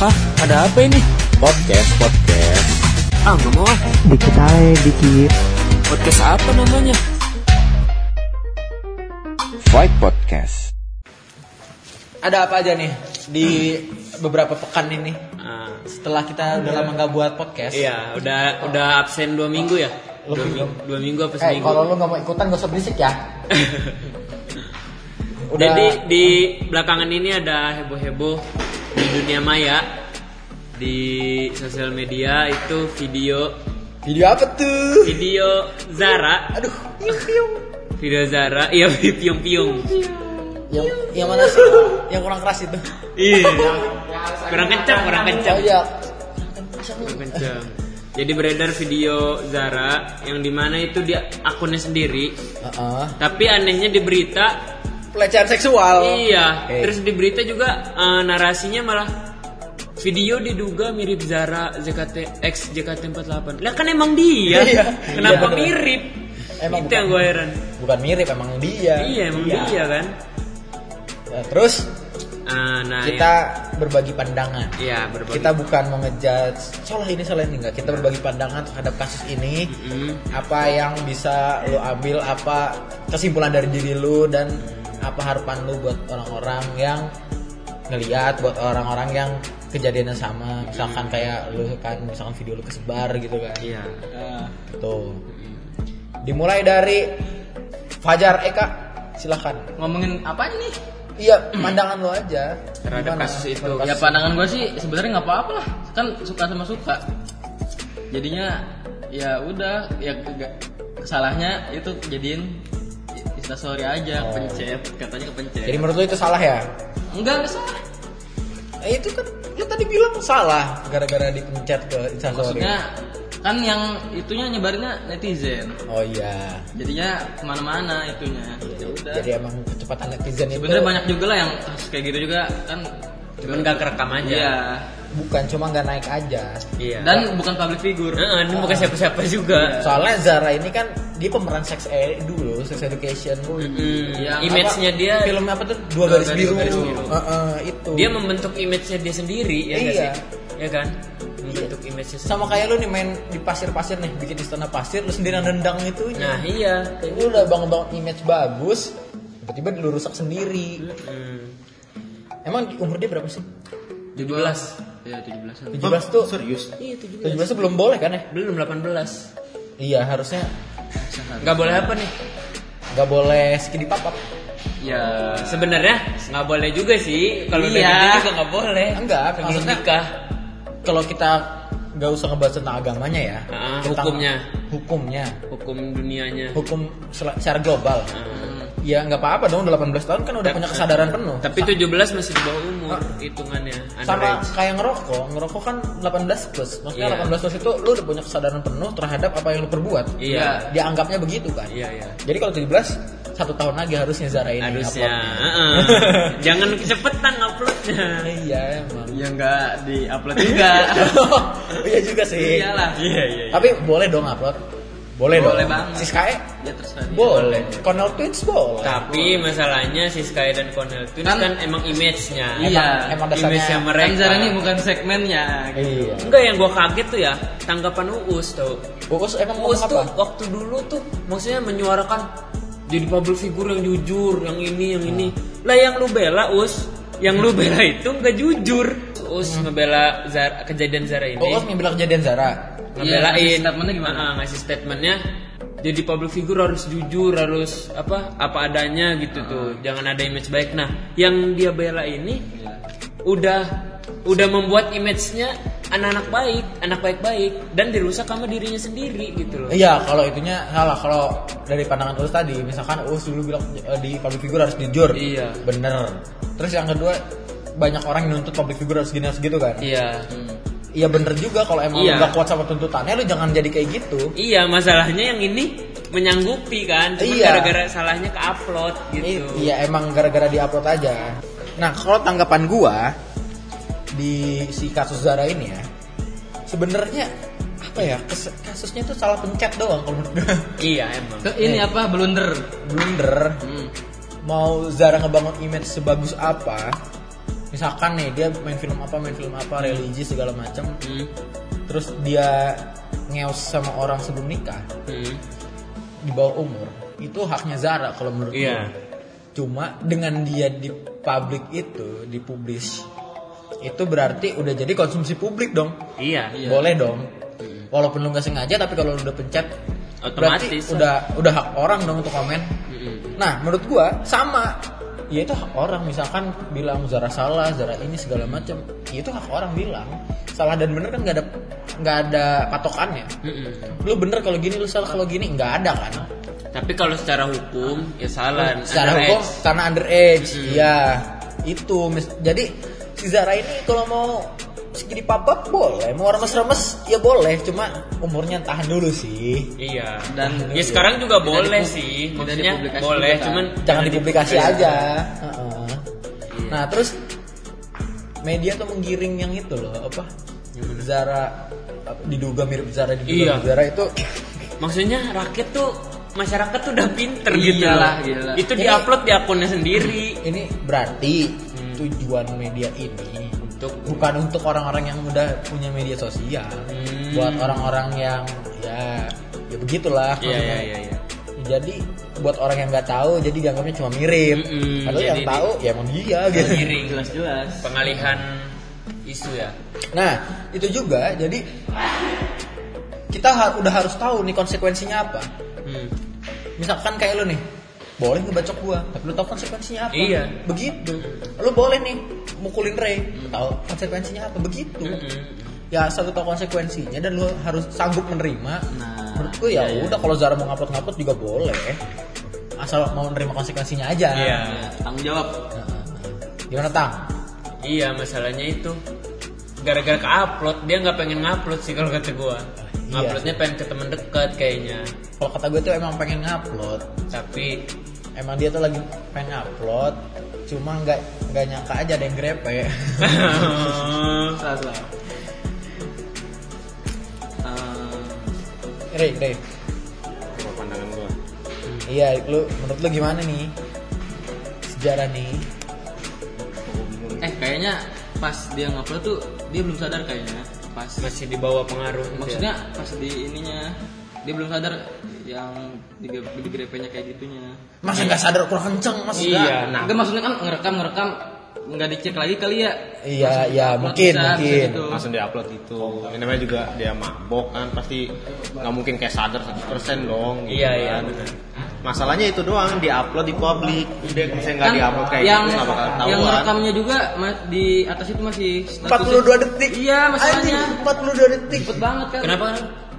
Hah, ada apa ini? Podcast, podcast. Ah, nggak mau ah. Dikit aja, dikit. Podcast apa namanya? Fight Podcast. Ada apa aja nih di beberapa pekan ini? Ah, Setelah kita udah lama nggak buat podcast. iya, udah udah absen dua minggu ya. Lu Dua minggu, dua minggu apa Eh, seminggu? kalau lu nggak mau ikutan gak usah berisik ya. Udah Jadi di belakangan ini ada heboh-heboh di dunia maya di sosial media itu video video apa tuh? video Zara Aduh, piung video Zara iya piung piung Yang yang mana sih? yang kurang keras itu. iya kurang kencang kurang kencang Oh iya. kurang kencang jadi beredar video Zara yang di mana itu dia akunnya sendiri Heeh. tapi anehnya di berita Pelecehan seksual. Iya, Oke. terus di berita juga eh, narasinya malah video diduga mirip Zara ZKT X JKT48. Lah kan emang dia. Iya. Kenapa Iya, mirip? Emang Itu yang gue heran. Bukan mirip, emang dia. Iya, emang dia kan. Nah, terus Ah, nah, kita berbagi pandangan. ya, ya berbagi. Kita bukan mengejudge salah ini salah ini enggak. Kita berbagi pandangan terhadap kasus ini. Mm, Apa yang bisa lu ambil, apa kesimpulan dari diri lu dan apa harapan lu buat orang-orang yang ngeliat buat orang-orang yang kejadiannya sama misalkan kayak lu kan misalkan video lu kesebar gitu kan Iya. tuh dimulai dari Fajar Eka silahkan ngomongin apa nih? iya pandangan lu aja Terhadap Gimana? kasus itu. Ya kasus pandangan gue sih sebenarnya nggak apa-apa lah, kan suka sama suka. Jadinya ya udah ya ke- kesalahnya itu jadiin instastory aja, Oh. pencet katanya kepencet. jadi menurut lu itu salah ya enggak enggak salah. Eh, itu kan lu tadi bilang salah gara-gara dipencet ke instastory Maksudnya kan yang itunya nyebarinnya netizen. oh iya Jadinya ke mana-mana itunya. Ya udah. jadi emang kecepatan netizen itu Sebenarnya banyak juga lah yang kayak gitu juga kan. Cuman gak kerekam aja. Iya. Bukan cuma nggak naik aja Iya. Dan bukan public figure. Heeh, ini bukan siapa-siapa juga. soalnya Zara ini kan dia pemeran sex ed dulu sex education Mm, Yang image-nya Apa, dia film apa tuh dua garis garis- biru, garis biru. Heeh, itu dia membentuk image-nya dia sendiri ya Iya. sih? Ya kan? Membentuk image-nya sendiri. sama kayak lu nih main di pasir-pasir nih bikin istana pasir lu sendiri nendang itu Nah, iya. Kayak lu udah bangun-bangun image bagus tiba-tiba lu rusak sendiri Hmm. emang umur dia berapa sih 17. Ya 17 17 tuh Serius? Iya, 17. 17 tuh belum boleh kan ya Belum 18. iya harusnya Nggak boleh apa nih? nggak boleh skidi papap Ya Sebenarnya nggak boleh juga sih. Kalau udah Iya. gede juga nggak boleh. Enggak, sebelum maksudnya- nikah. kalau kita nggak usah ngebahas tentang agamanya ya Ah, hukumnya. hukumnya Hukum dunianya. hukum secara global Ah. Ya nggak apa-apa dong udah 18 tahun kan udah punya kesadaran penuh Tapi 17 masih di bawah umur hitungannya. sama underage. kayak ngerokok ngerokok kan 18 plus maksudnya Iya. 18 plus itu lu udah punya kesadaran penuh terhadap apa yang lu perbuat Iya. dianggapnya begitu kan Iya, iya. jadi kalau 17 satu tahun lagi harusnya Zara ini Harusnya. upload. Heeh. Jangan kecepetan uploadnya. iya emang Ya nggak di upload juga. iya juga sih Iyalah. Iya, iya. tapi boleh dong upload boleh, Boleh dong banget. Siskae Ya terserah dia. boleh Cornel Twins boleh Tapi masalahnya si Sky dan Cornel Twins kan, Kan- emang image-nya. Iya. emang dasarnya Image-nya Kan mereka. Zara ini bukan segmennya. iya Enggak yang gua kaget tuh ya tanggapan Uus tuh. Uus emang Uus tuh apa waktu dulu tuh maksudnya menyuarakan jadi public figure yang jujur, yang ini, yang ini. Lah yang lu bela Us, yang lu bela itu nggak jujur. Us ngebela Zara, kejadian Zara ini. Uus ngambil kejadian Zara ngebelain ngasih statementnya gimana? Ah, ngasih statementnya jadi public figure harus jujur harus apa apa adanya gitu tuh jangan ada image baik nah yang dia bela ini udah udah membuat image-nya anak-anak baik anak baik-baik dan dirusak sama dirinya sendiri gitu loh Iya, kalau itunya salah. Kalau dari pandangan Uus tadi, misalkan Uus dulu bilang eh, di public figure harus jujur. Iya. Bener. Terus yang kedua, banyak orang yang nuntut public figure harus gini harus gitu kan. iya Iya bener juga kalau emang Iya. lu nggak kuat sama tuntutannya, lu jangan jadi kayak gitu. iya masalahnya yang ini menyanggupi kan cuma Iya. gara-gara salahnya ke upload gitu Iya emang gara-gara diupload aja. Nah kalau tanggapan gua di si kasus Zara ini ya, sebenarnya apa ya kes- kasusnya tuh salah pencet doang kalau menurut gua. iya emang Ke- Ini apa blunder? blunder Hmm. mau Zara ngebangun image sebagus apa misalkan nih dia main film apa main film apa religi segala macam Hmm. terus dia ngeos sama orang sebelum nikah Hmm. di bawah umur itu haknya Zara kalau menurut Iya. gue. Cuma dengan dia di publik itu, dipublish itu berarti udah jadi konsumsi publik dong. Iya. Boleh dong. Walaupun lu nggak sengaja tapi kalau lu udah pencet berarti Otomatis. udah udah hak orang dong untuk komen. Mm-mm. Nah, menurut gua sama. Ya itu hak orang misalkan bilang Zara salah, Zara ini segala macam. Ya itu hak orang bilang. Salah dan bener kan nggak ada nggak ada patokannya. Mm-mm. Lu bener kalau gini, lu salah kalau gini nggak ada kan. Tapi kalau secara hukum ya salah. secara Underage. hukum karena underage iya itu mis- jadi si Zara ini kalau mau segini papap boleh mau remes-remes ya boleh cuma umurnya tahan dulu sih Iya. Dan ya sekarang juga Tidak boleh dipu- sih. Maksudnya boleh, juga kan. cuman jangan dipublikasi dipublikasi. aja Heeh. nah terus media tuh menggiring yang itu loh apa Zara apa, diduga mirip Zara diduga Iya. mirip Zara itu Maksudnya rakyat tuh masyarakat tuh udah pinter gitu Iyalah, loh. gila. Itu diupload di akunnya sendiri ini berarti Hmm. tujuan media ini untuk bukan untuk orang-orang yang udah punya media sosial Hmm. buat orang-orang yang ya ya begitulah Iya iya iya iya. jadi buat orang yang nggak tahu jadi dianggapnya cuma mirip Mm-mm, padahal yang jadi tahu ya emang dia gitu Giring. jelas-jelas. Pengalihan isu ya. nah itu juga jadi kita har- udah harus tahu nih konsekuensinya apa Hmm. misalkan kayak lu nih boleh ngebacok gua tapi lu tahu konsekuensinya apa Iya. begitu lu boleh nih mukulin Ray tahu konsekuensinya apa begitu Mm-mm. ya satu tahu konsekuensinya dan lu harus sanggup menerima Nah, menurutku ya iya, iya. udah kalau Zara mau ngupload ngupload juga boleh asal mau menerima konsekuensinya aja Iya. Ya, tanggung jawab. Nah, gimana tang Iya masalahnya itu gara-gara ke-upload dia nggak pengen ngupload sih kalau kata gua. Iya. Nguploadnya pengen ke temen dekat kayaknya. kalau kata gue tuh emang pengen ngupload Tapi emang dia tuh lagi pengen ngupload cuma nggak nggak nyangka aja ada yang grepe Salah, salah. Eh, Ray Apa pandangan gua? iya lu menurut lu gimana nih sejarah nih eh kayaknya pas dia ngupload tuh dia belum sadar kayaknya pas masih di bawah pengaruh. gitu ya. maksudnya pas di ininya dia belum sadar yang di, di grepenya kayak gitunya masa nggak sadar kurang kenceng mas Iya. nah enggak maksudnya kan ngerekam ngerekam nggak dicek lagi kali ya Iya, Langsung iya, mungkin, bisa, bisa mungkin. gitu. Langsung diupload itu. Ini namanya juga dia mabok kan pasti nggak mungkin kayak sadar 100% dong. gitu Iya, iya. kan. Masalahnya itu doang diupload di publik. Dia misalnya nggak kan diupload kayak yang gitu nggak bakal yang tahuan. ngerekamnya juga di atas itu masih 42 detik iya masalahnya Anjing, 42 detik cepet banget kan Kenapa?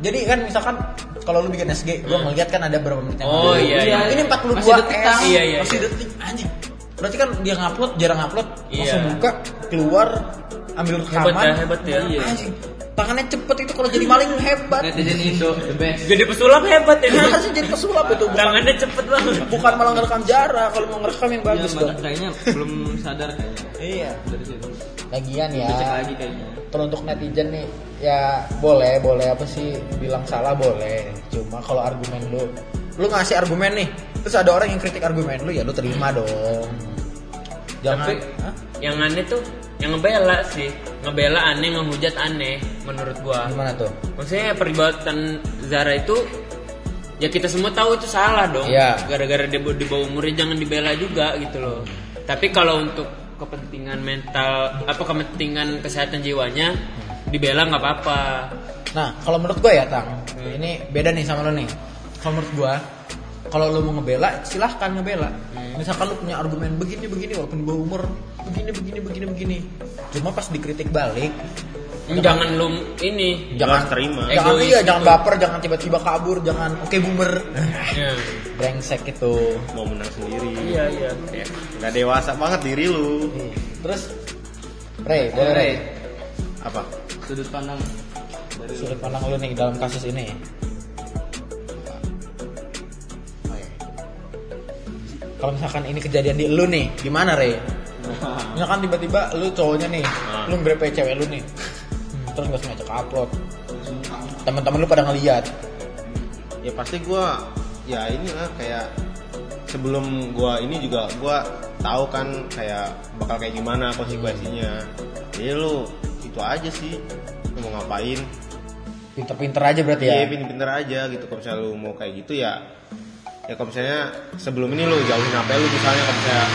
jadi kan misalkan kalau lu bikin SG gua ngeliat kan ada berapa menit yang Oh, lalu. iya, iya. ini 42 Masih detik, S. Iya, iya, masih iya. detik anjing berarti kan dia ngupload jarang upload Iya. langsung buka keluar ambil rekaman Hebat ya, hebat ya. Iya. anjing tangannya cepet itu kalau jadi maling hebat netizen Indo the best Jadi pesulap hebat ya. harusnya jadi pesulap itu bukan, Tangannya cepet banget. bukan malah ngerekam jarak kalau mau ngerekam yang Iya, bagus dong makanya kayaknya belum sadar kayaknya iya dari situ lagian ya dicek lagi kayaknya kalau untuk netizen nih ya boleh boleh apa sih bilang salah boleh cuma kalau argumen lu lu ngasih argumen nih terus ada orang yang kritik argumen lu ya lu terima dong jangan Tapi Hah? yang aneh tuh yang ngebela sih. Ngebela aneh, ngehujat aneh menurut gua. gimana tuh Maksudnya peribatan Zara itu ya kita semua tahu itu salah dong. Iya. Gara-gara dia di bawah umurnya jangan dibela juga gitu loh. Tapi kalau untuk kepentingan mental apa kepentingan kesehatan jiwanya dibela nggak apa-apa. nah kalau menurut gua ya tang ini beda nih sama lu nih. Kalau menurut gua kalau lu mau ngebela silahkan ngebela. Misalkan lu punya argumen begini begini walaupun di bawah umur begini begini begini begini. Cuma pas dikritik balik Jangan lu ini. Jangan terima. jangan iya gitu. jangan baper jangan tiba-tiba kabur jangan oke boomer Ya. brengsek itu Mau menang sendiri. Iya iya. Ya, nggak dewasa banget diri lu. terus Ray boleh Ray Apa? sudut pandang dari sudut pandang lu nih dalam kasus ini kalau misalkan ini kejadian di lu nih gimana Ray misalkan tiba-tiba lu cowoknya nih lu grepe cewek lu nih terus nggak sengaja upload teman-teman lu pada ngeliat Ya pasti gua ya inilah kayak sebelum gua ini juga gua tahu kan kayak bakal kayak gimana konsekuensinya jadi lu itu aja sih lu mau ngapain Pinter-pinter aja berarti ya. Iya, pinter-pinter aja gitu. Kalau misalnya lu mau kayak gitu ya, ya kalau misalnya sebelum ini lu jauhin HP lu misalnya kalau misalnya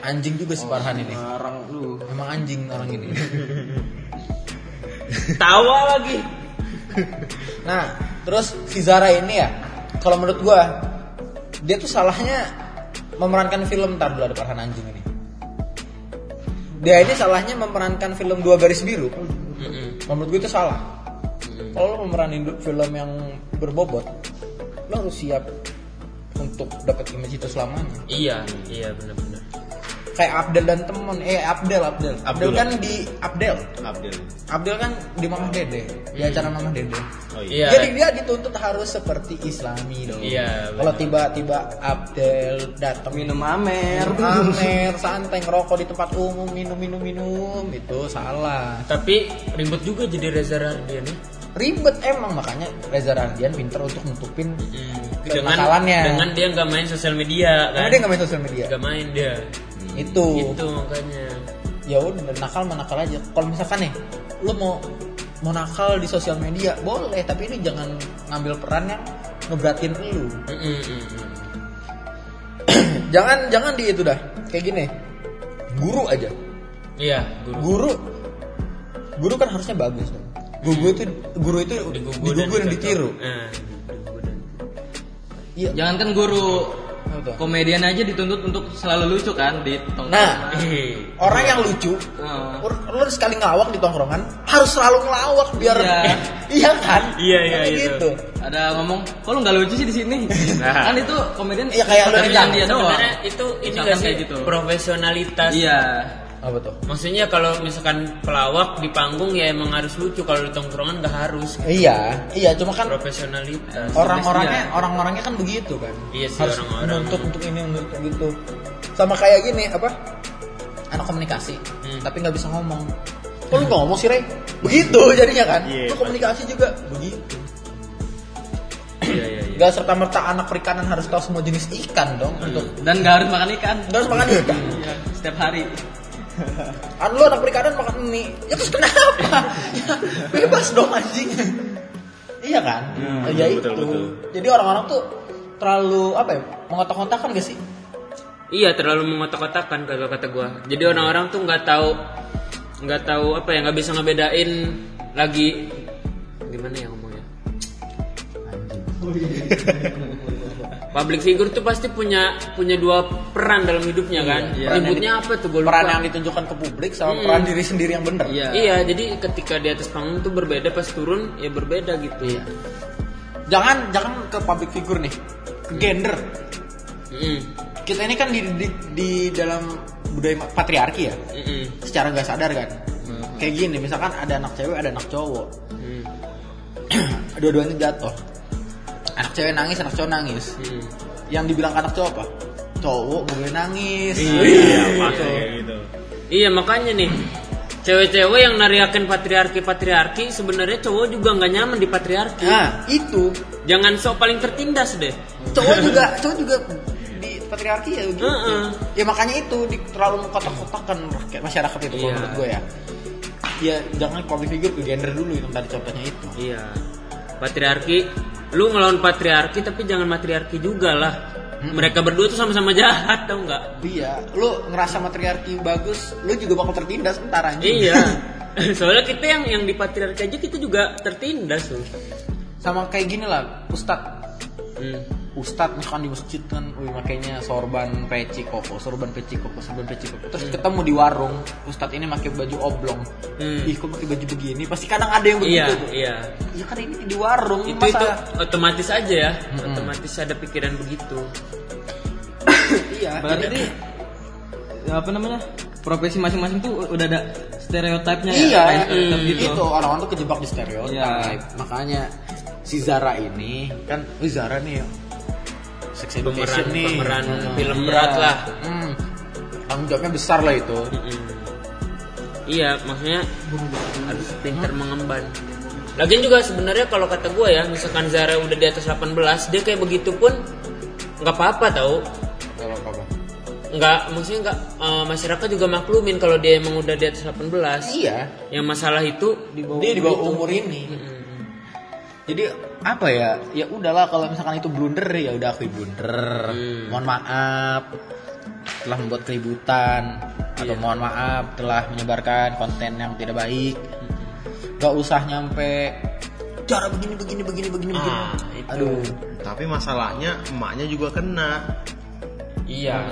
Anjing juga si Farhan ini. Orang lu. Emang anjing orang ini. Tawa lagi. Nah, terus si Zara ini ya, kalau menurut gua dia tuh salahnya memerankan film ntar dulu ada Farhan anjing ini. Dia ini salahnya memerankan film Dua Garis Biru. Mm-mm. Menurut gue itu salah. Kalau lo memeranin film yang berbobot, lo harus siap untuk dapat image itu selamanya. Iya, iya benar-benar. Kayak Abdel dan temen, eh Abdel, Abdel. Abdel Abdul. kan di Abdel. Abdel. Abdel kan di Mamah Dede, di acara Mamah Dede. Oh Iya. Jadi dia dituntut harus seperti Islami dong. Iya, Kalau tiba-tiba Abdel datang Minum amer. amer, santai ngerokok di tempat umum, minum minum minum, itu salah. Tapi ribet juga jadi Reza Rahardian ya. Ribet emang makanya Reza Rahardian pinter untuk nutupin Dengan kenakalannya. dengan dia nggak main sosial media Karena kan. dia nggak main sosial media. Nggak main dia. Itu. Itu makanya. Ya udah nakal mah nakal aja. Kalau misalkan nih, lu mau mau nakal di sosial media boleh, tapi ini jangan ngambil peran yang ngeberatin lu. Jangan jangan di itu dah. Kayak gini. Guru aja. Iya, guru. Guru guru kan harusnya bagus dong. Guru itu guru itu Digugu digugu dan dicontoh. ditiru. Dan Iya. Jangan kan guru Apa tuh? komedian aja dituntut untuk selalu lucu kan di tongkrongan. Nah, Eh, orang yang lucu Oh. Lu lu sekali ngelawak di tongkrongan harus selalu ngelawak biar Iya. iya kan? Iya, iya, Kayak itu. gitu. Ada ngomong, kok lu nggak lucu sih di sini? Nah. kan itu komedian Iya, kayak lu dia doang. sebenarnya itu ini Misalkan nggak sih kayak gitu. profesionalitas. Iya. Apa tuh? Maksudnya kalau misalkan pelawak di panggung ya emang harus lucu kalau di tongkrongan nggak harus Iya, iya cuma kan profesionalitas. orang-orangnya orang-orangnya kan begitu kan. Iya sih, harus orang-orang. menuntut untuk ini untuk gitu. Sama kayak gini apa? Anak komunikasi, Hmm. tapi nggak bisa ngomong. Kok lu ngomong sih, Rey? Begitu jadinya kan. Iya, lu komunikasi juga begitu. Iya iya iya. Gak serta merta anak perikanan harus tahu semua jenis ikan dong untuk Dan nggak harus makan ikan. nggak harus makan ikan. Iya, setiap hari. Kan lu anak perikanan makan mie. Ya terus kenapa? ya, bebas dong anjing. iya kan? ya itu. betul, betul. Jadi orang-orang tuh terlalu apa ya? Mengotak-ngotakan gak sih? Iya terlalu mengotak-kotakan kalau kata gua. Jadi orang-orang tuh nggak tahu nggak tahu apa ya nggak bisa ngebedain lagi gimana ya ngomongnya. Public figure tuh pasti punya punya dua peran dalam hidupnya kan. Iya. Ributnya apa tuh gue lupa. Peran yang ditunjukkan ke publik sama Hmm. peran diri sendiri yang bener. Iya. Iya, jadi ketika di atas panggung tuh berbeda pas turun ya berbeda gitu. Iya. Jangan jangan ke public figure nih, ke gender. Mm-mm. Kita ini kan di, di, di dalam budaya patriarki ya, Mm-mm. secara nggak sadar kan. Kayak gini, misalkan ada anak cewek, ada anak cowok. Mm. Dua-duanya jatuh. Anak cewek nangis, anak cowok nangis. Mm. Yang dibilang anak cowok apa? Cowok gak boleh nangis. Iya, pasti kayak gitu. Iya makanya nih cewek-cewek yang nariakin patriarki-patriarki sebenarnya cowok juga nggak nyaman di patriarki. Nah, itu Jangan sok paling tertindas deh. cowok juga cowok juga di patriarki ya gitu. Heeh. Ya makanya itu di, terlalu mengkotak-kotakan rakyat masyarakat itu kalau Iya. menurut gue ya. Ya jangan public figure ke gender dulu yang tadi contohnya itu. Iya. Patriarki, lu ngelawan patriarki tapi jangan matriarki juga lah. Mereka berdua tuh sama-sama jahat tau nggak? Iya, lu ngerasa matriarki bagus, lu juga bakal tertindas entar anjing. Iya. Soalnya kita yang yang di patriarki aja kita juga tertindas tuh. Sama kayak gini lah, ustad. Hmm. Ustad misalkan di masjid kan, wih makainya sorban peci koko, sorban peci koko, sorban peci koko. Terus ketemu di warung, ustad ini pakai baju oblong. Hmm. Ih, kok pakai baju begini? Pasti kadang ada yang begitu. Iya, tuh. iya. Ya kan ini di warung, Itu masa itu otomatis aja ya. Otomatis ada pikiran begitu. iya. Berarti jadi- apa namanya? Profesi masing-masing tuh udah ada stereotipnya ya. Iya, kayak stereotip hmm, gitu. itu orang-orang tuh kejebak di stereotip. Iya. Makanya si Zara ini kan, Zara nih sex education Pemeran nih. pemeran Hmm. film Iya. berat lah. Hmm. Tanggung jawabnya besar lah itu. Mm-mm. Iya, maksudnya harus pintar mengemban. Lagian juga sebenarnya kalau kata gue ya, misalkan Zara udah di atas 18, dia kayak begitu pun nggak apa-apa tau. Apa? nggak maksudnya nggak eh, masyarakat juga maklumin kalau dia emang udah di atas 18 Iya. yang masalah itu di bawah Dia di bawah umur ini. Jadi apa ya? Ya udahlah kalau misalkan itu blunder ya udah akui blunder. Mohon maaf telah membuat keributan atau mohon maaf telah menyebarkan konten yang tidak baik. Gak usah nyampe cara begini begini begini begini begini. Ah, itu. Aduh. Tapi masalahnya emaknya juga kena. iya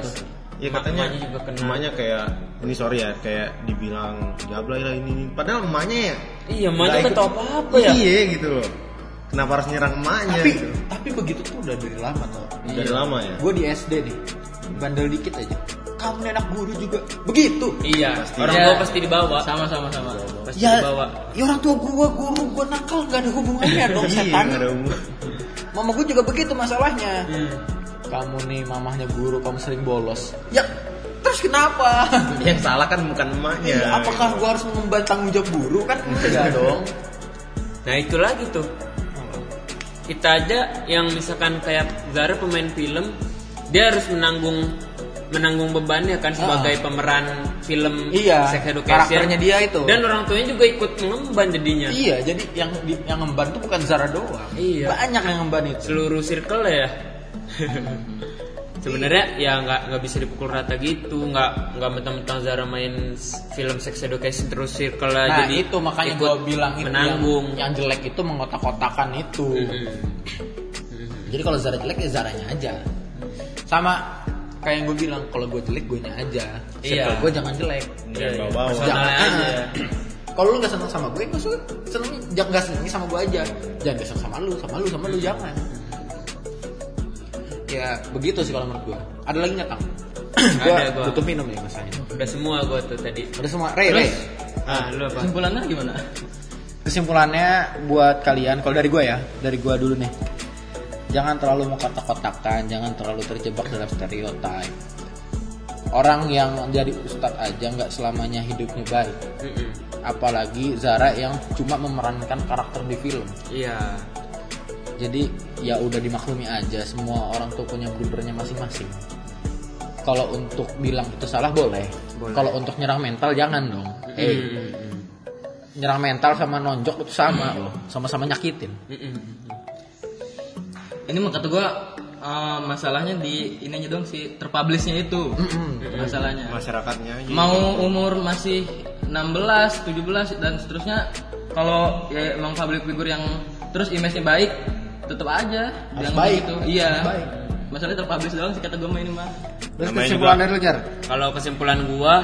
Ya Emak- katanya emaknya juga kena. emaknya kayak ini sorry ya kayak dibilang jablay lah ini, ini. Padahal emaknya ya iya emaknya nggak kan ikut- tau apa apa ya Iya gitu loh. Kenapa harus nyerang emaknya? Tapi gitu? tapi begitu tuh udah dari lama tuh. Dari lama ya. Gue di SD nih, bandel dikit aja. Kamu nih anak guru juga begitu. iya Pasti. orang Ya, tua pasti dibawa Sama sama sama. pasti Ya, dibawa ya orang tua gua guru gua nakal gak ada hubungannya dong Iya, setan. umur. Mama gua juga begitu masalahnya. Hmm. Kamu nih mamahnya guru, kamu sering bolos. Ya, terus kenapa? Yang salah kan bukan emaknya. Ya, apakah gua harus mengemban tanggung jawab guru kan? Enggak dong. nah itu lagi tuh kita aja yang misalkan kayak Zara pemain film dia harus menanggung menanggung bebannya kan sebagai pemeran film Ah. Iya, sex education karakternya dia itu. dan orang tuanya juga ikut mengemban jadinya Iya, jadi yang yang ngemban tuh bukan Zara doang. Iya. Banyak yang ngemban itu. seluruh circle ya sebenarnya ya nggak nggak bisa dipukul rata gitu nggak nggak mentang-mentang Zara main film sex education terus circle lah Nah, jadi itu makanya gua bilang itu menanggung yang, yang jelek itu mengotak-kotakan itu. Mm-mm. Jadi kalau Zara jelek ya Zaranya aja. Sama kayak yang gue bilang kalau gue jelek gue nya aja. Iya. Circle gue jangan jelek. Jangan bawa-bawa. Personalnya Jangan. aja Kalau lu nggak seneng sama gue, gue seneng jangan nggak seneng sama gue aja. Jangan gak seneng sama lu, sama lu, sama lu jangan. Ya begitu sih kalau menurut gue. Ada lagi nggak kang? gue tutup minum nih masanya. udah semua gue tuh tadi Udah semua. Ray, Ray. ah lu apa Kesimpulannya gimana? Kesimpulannya buat kalian, kalau dari gue ya, dari gue dulu nih. Jangan terlalu mengkotak-kotakan, jangan terlalu terjebak dalam stereotip. Orang yang jadi ustadz aja nggak selamanya hidupnya baik. Mm-mm. Apalagi Zara yang cuma memerankan karakter di film. iya Jadi ya udah dimaklumi aja, semua orang tuh punya blundernya masing-masing. Kalau untuk bilang itu salah boleh. Boleh. Kalau untuk nyerang mental jangan dong. Eh, Mm-mm. nyerang mental sama nonjok itu sama loh, sama-sama nyakitin. Mm-mm. Ini mah kata gua eh, masalahnya di ini aja dong sih terpublishnya itu. Masalahnya. Masyarakatnya. Mau umur masih 16, 17 dan seterusnya kalau ya emang public figure yang terus image-nya baik tetap aja Harus bilang baik. gitu. Iya. Baik. Masalahnya terpublish doang sih kata gua mah ini mah. Terus Namanya kesimpulan juga- dari lu Jar? Kalau kesimpulan gua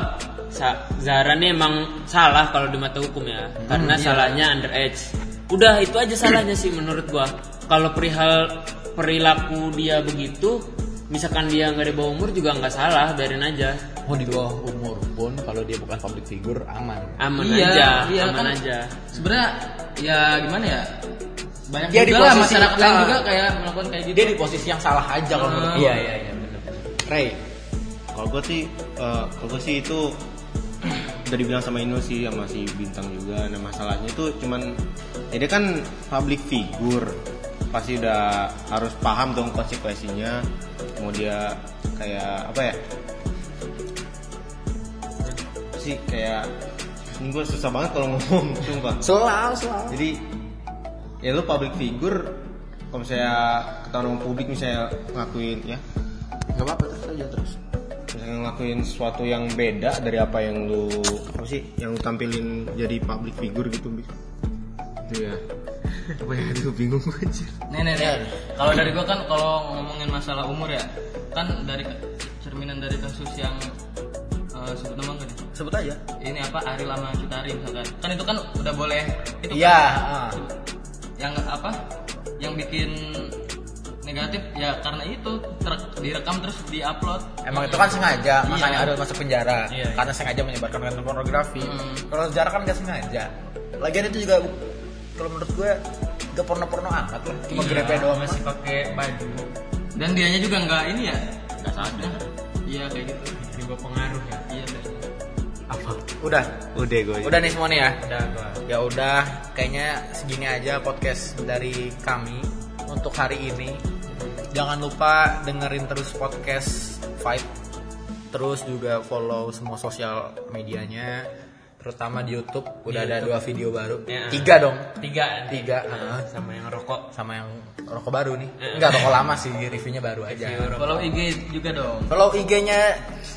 Sa- Zara nih emang salah kalau di mata hukum ya, karena salahnya underage. Udah itu aja salahnya sih menurut gua. Kalau perihal perilaku dia begitu, misalkan dia nggak di bawah umur juga nggak salah, biarin aja, Mau di bawah umur pun kalau dia bukan public figure aman. aman iya, aja, iya, aman kan aja. Sebenarnya ya gimana ya? Banyak Dia di juga lah posisi- masyarakat lain ah. juga kayak melakukan kayak gitu. Dia di posisi yang salah aja kalau menurut Ah. gua. Iya iya iya benar. Ray, Kalau gue sih, eh, kalau gue sih itu udah dibilang sama Inu sih sama si bintang juga. Nah masalahnya itu cuman, ya dia kan public figure, pasti udah harus paham dong konsekuensinya. Mau dia kayak apa ya? Sih kayak ini gue susah banget kalau ngomong, sumpah. selalu selalu. Jadi ya lu public figure, kalau misalnya ketahuan publik misalnya ngakuin ya Gak apa-apa terus aja terus. misalnya ngelakuin sesuatu yang beda dari apa yang lu apa sih yang lu tampilin jadi public figure gitu itu ya apa ya aduh bingung gue anjir. Nih nih nih. Kalau dari gua kan kalau ngomongin masalah umur ya, kan dari cerminan dari kasus yang eh, sebut nama nggak nih? Sebut aja. Ini apa Ari Lama Cutari misalkan. Kan itu kan udah boleh itu Iya, kan, ah. Yang apa? Yang bikin negatif ya karena itu ter- direkam terus diupload. Emang itu kan sengaja, Iya. makanya ada masuk penjara. Iya, iya. Karena sengaja menyebarkan konten pornografi. Hmm. Kalau sejarah kan gak sengaja. Lagian itu juga kalau menurut gue gak porno-porno amat lah. Cuma Iya, grepe doang masih pakai baju Dan dianya juga nggak ini ya, nggak sadar. Iya kayak gitu. bawah pengaruh ya. Udah. udah gue Udah nih semua nih ya. Udah. Ya udah, kayaknya segini aja podcast dari kami untuk hari ini. Jangan lupa dengerin terus podcast Fight terus juga follow semua sosial medianya terutama di YouTube udah ada dua video baru Ya. tiga dong tiga tiga Nah, ah. sama yang rokok sama yang rokok baru nih enggak rokok lama sih reviewnya baru aja Follow IG juga dong. follow IG-nya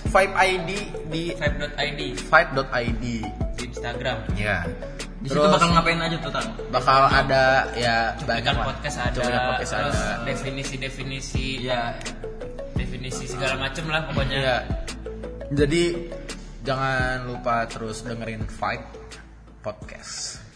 Vibe ID di vibe.id vibe.id di Instagram ya Di situ bakal ngapain aja tuh tang? bakal ada ya banyak lah. podcast ada, podcast terus ada. definisi-definisi Ya. definisi segala macem lah pokoknya. Iya. Jadi jangan lupa terus dengerin Vibe Podcast.